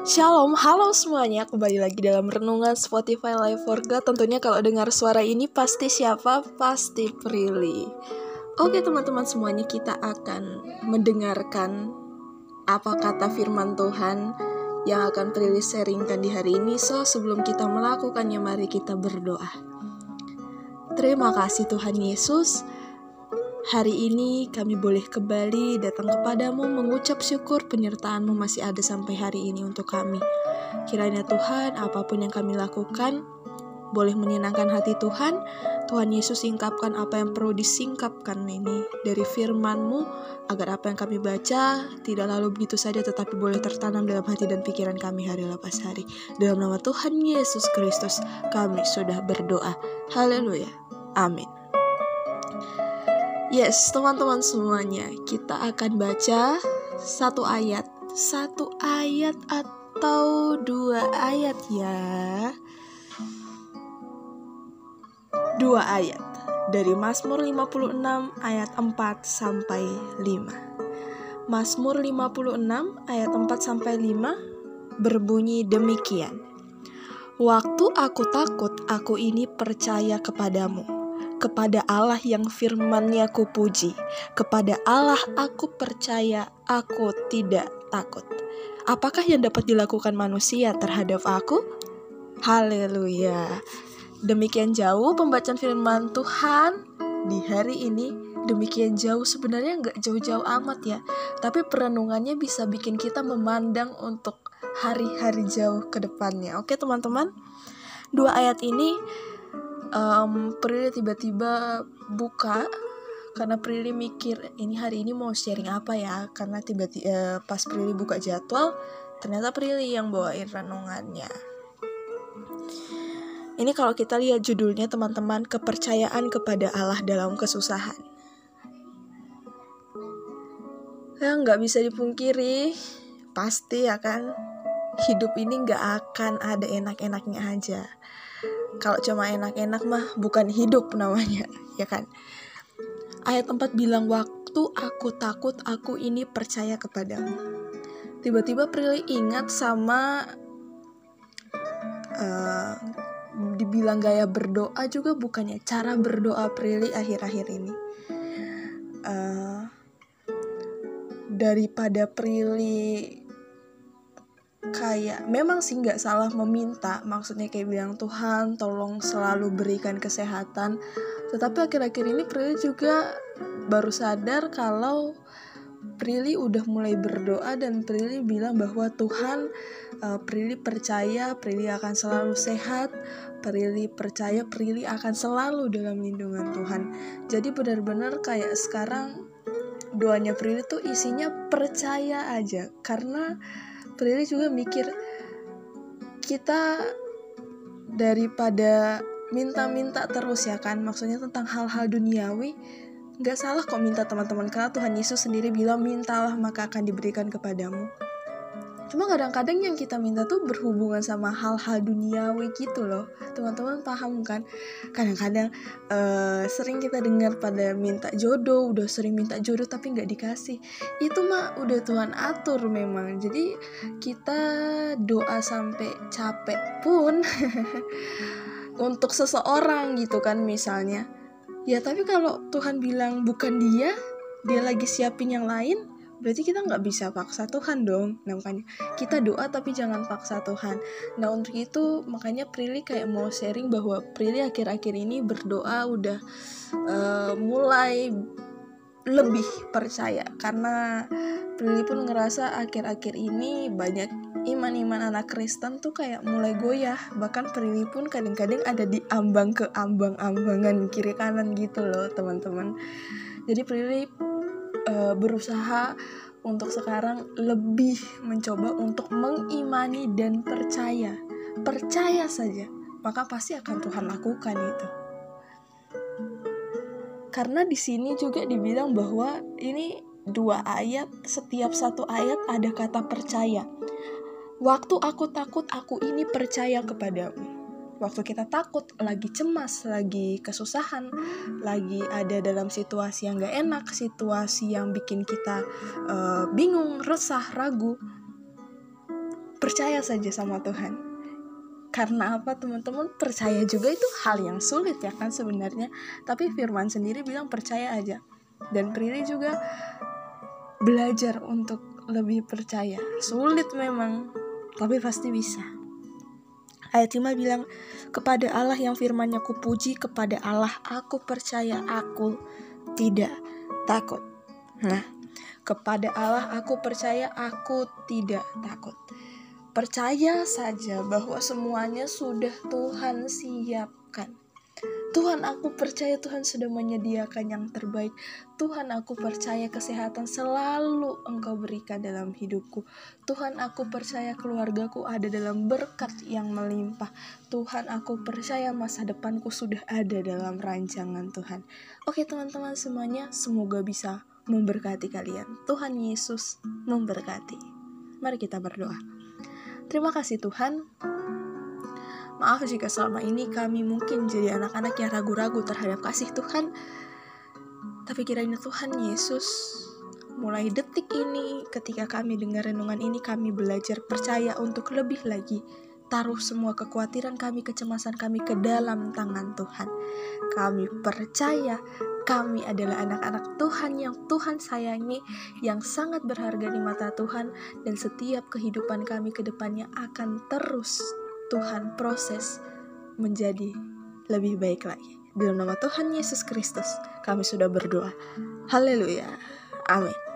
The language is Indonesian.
Shalom, halo semuanya. Kembali lagi dalam renungan Spotify Live for God. Tentunya kalau dengar suara ini pasti siapa? Pasti Prilly. Oke teman-teman semuanya kita akan mendengarkan apa kata firman Tuhan yang akan Prilly sharingkan di hari ini. So sebelum kita melakukannya mari kita berdoa. Terima kasih Tuhan Yesus. Hari ini kami boleh kembali datang kepadamu mengucap syukur penyertaanmu masih ada sampai hari ini untuk kami. Kiranya Tuhan, apa pun yang kami lakukan, boleh menyenangkan hati Tuhan. Tuhan Yesus singkapkan apa yang perlu disingkapkan ini dari firman-Mu, agar apa yang kami baca tidak lalu begitu saja tetapi boleh tertanam dalam hati dan pikiran kami hari lepas hari. Dalam nama Tuhan Yesus Kristus, kami sudah berdoa. Haleluya. Amin. Yes, teman-teman semuanya, kita akan baca satu ayat, satu ayat atau dua ayat ya. Dua ayat dari Mazmur 56 ayat 4 sampai 5. Mazmur 56 ayat 4 sampai 5 berbunyi demikian. Waktu aku takut, aku ini percaya kepadamu kepada Allah yang firmannya ku puji, kepada Allah aku percaya, aku tidak takut. Apakah yang dapat dilakukan manusia terhadap aku? Haleluya. Demikian jauh pembacaan firman Tuhan di hari ini. Demikian jauh sebenarnya nggak jauh-jauh amat ya. Tapi perenungannya bisa bikin kita memandang untuk hari-hari jauh ke depannya. Oke teman-teman. Dua ayat ini um, Prilly tiba-tiba buka karena Prilly mikir ini hari ini mau sharing apa ya? Karena tiba-tiba uh, pas Prilly buka jadwal ternyata Prilly yang bawain renungannya. Ini kalau kita lihat judulnya teman-teman kepercayaan kepada Allah dalam kesusahan. Ya nggak bisa dipungkiri pasti ya kan hidup ini nggak akan ada enak-enaknya aja kalau cuma enak-enak mah bukan hidup namanya, ya kan? Ayat 4 bilang, waktu aku takut, aku ini percaya kepadamu. Tiba-tiba Prilly ingat sama uh, dibilang gaya berdoa juga bukannya cara berdoa Prilly akhir-akhir ini. Uh, daripada Prilly kayak memang sih nggak salah meminta maksudnya kayak bilang Tuhan tolong selalu berikan kesehatan. Tetapi akhir-akhir ini Prilly juga baru sadar kalau Prilly udah mulai berdoa dan Prilly bilang bahwa Tuhan uh, Prilly percaya Prilly akan selalu sehat Prilly percaya Prilly akan selalu dalam lindungan Tuhan. Jadi benar-benar kayak sekarang doanya Prilly tuh isinya percaya aja karena Prilly juga mikir kita daripada minta-minta terus ya kan maksudnya tentang hal-hal duniawi nggak salah kok minta teman-teman karena Tuhan Yesus sendiri bilang mintalah maka akan diberikan kepadamu Cuma kadang-kadang yang kita minta tuh berhubungan sama hal-hal duniawi gitu loh. Teman-teman paham kan? Kadang-kadang uh, sering kita dengar pada minta jodoh, udah sering minta jodoh tapi nggak dikasih. Itu mah udah Tuhan atur memang. Jadi kita doa sampai capek pun untuk seseorang gitu kan misalnya. Ya tapi kalau Tuhan bilang bukan dia, dia lagi siapin yang lain, berarti kita nggak bisa paksa Tuhan dong. Nah makanya kita doa tapi jangan paksa Tuhan. Nah untuk itu makanya Prilly kayak mau sharing bahwa Prilly akhir-akhir ini berdoa udah uh, mulai lebih percaya. Karena Prilly pun ngerasa akhir-akhir ini banyak iman-iman anak Kristen tuh kayak mulai goyah. Bahkan Prilly pun kadang-kadang ada di ambang ke ambang-ambangan kiri kanan gitu loh teman-teman. Jadi Prilly uh, berusaha untuk sekarang lebih mencoba untuk mengimani dan percaya. Percaya saja, maka pasti akan Tuhan lakukan itu. Karena di sini juga dibilang bahwa ini dua ayat, setiap satu ayat ada kata percaya. Waktu aku takut, aku ini percaya kepadamu waktu kita takut, lagi cemas, lagi kesusahan, lagi ada dalam situasi yang gak enak, situasi yang bikin kita uh, bingung, resah, ragu. percaya saja sama Tuhan. Karena apa teman-teman? Percaya juga itu hal yang sulit ya kan sebenarnya. Tapi Firman sendiri bilang percaya aja. Dan Priri juga belajar untuk lebih percaya. Sulit memang tapi pasti bisa ayat 5 bilang kepada Allah yang firmannya kupuji kepada Allah aku percaya aku tidak takut nah kepada Allah aku percaya aku tidak takut Percaya saja bahwa semuanya sudah Tuhan siapkan. Tuhan aku percaya Tuhan sudah menyediakan yang terbaik. Tuhan aku percaya kesehatan selalu Engkau berikan dalam hidupku. Tuhan aku percaya keluargaku ada dalam berkat yang melimpah. Tuhan aku percaya masa depanku sudah ada dalam rancangan Tuhan. Oke teman-teman semuanya semoga bisa memberkati kalian. Tuhan Yesus memberkati. Mari kita berdoa. Terima kasih Tuhan. Maaf jika selama ini kami mungkin jadi anak-anak yang ragu-ragu terhadap kasih Tuhan. Tapi kiranya Tuhan Yesus mulai detik ini ketika kami dengar renungan ini kami belajar percaya untuk lebih lagi taruh semua kekhawatiran kami, kecemasan kami ke dalam tangan Tuhan. Kami percaya kami adalah anak-anak Tuhan yang Tuhan sayangi, yang sangat berharga di mata Tuhan, dan setiap kehidupan kami ke depannya akan terus Tuhan proses menjadi lebih baik lagi. Dalam nama Tuhan Yesus Kristus, kami sudah berdoa. Haleluya. Amin.